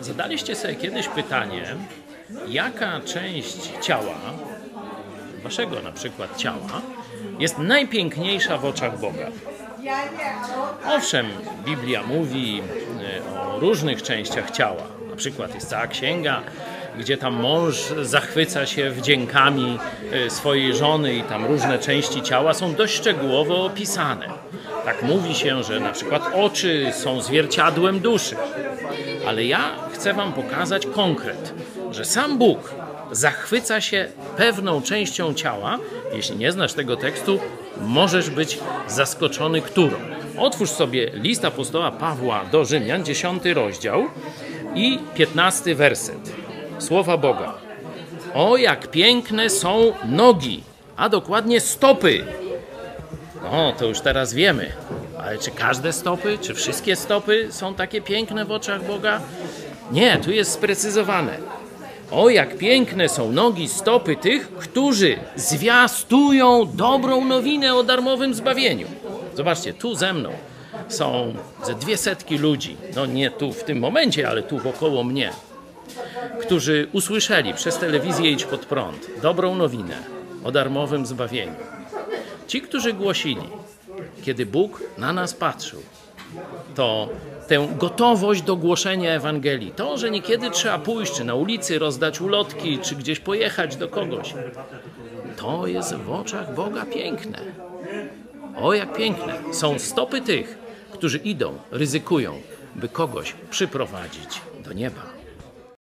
Zadaliście sobie kiedyś pytanie, jaka część ciała, waszego na przykład ciała, jest najpiękniejsza w oczach Boga? Owszem, Biblia mówi e, o różnych częściach ciała. Na przykład jest cała księga, gdzie tam mąż zachwyca się wdziękami e, swojej żony i tam różne części ciała są dość szczegółowo opisane. Tak mówi się, że na przykład oczy są zwierciadłem duszy. Ale ja chcę Wam pokazać konkret, że sam Bóg zachwyca się pewną częścią ciała. Jeśli nie znasz tego tekstu, możesz być zaskoczony, którą. Otwórz sobie list apostoła Pawła do Rzymian, 10 rozdział i 15 werset. Słowa Boga. O, jak piękne są nogi, a dokładnie stopy. No, to już teraz wiemy. Ale czy każde stopy, czy wszystkie stopy są takie piękne w oczach Boga? Nie, tu jest sprecyzowane. O, jak piękne są nogi, stopy tych, którzy zwiastują dobrą nowinę o darmowym zbawieniu. Zobaczcie, tu ze mną są ze dwie setki ludzi, no nie tu w tym momencie, ale tu wokoło mnie, którzy usłyszeli przez telewizję Idź Pod Prąd dobrą nowinę o darmowym zbawieniu. Ci, którzy głosili, kiedy Bóg na nas patrzył, to tę gotowość do głoszenia Ewangelii, to, że niekiedy trzeba pójść, czy na ulicy rozdać ulotki, czy gdzieś pojechać do kogoś, to jest w oczach Boga piękne. O, jak piękne są stopy tych, którzy idą, ryzykują, by kogoś przyprowadzić do nieba.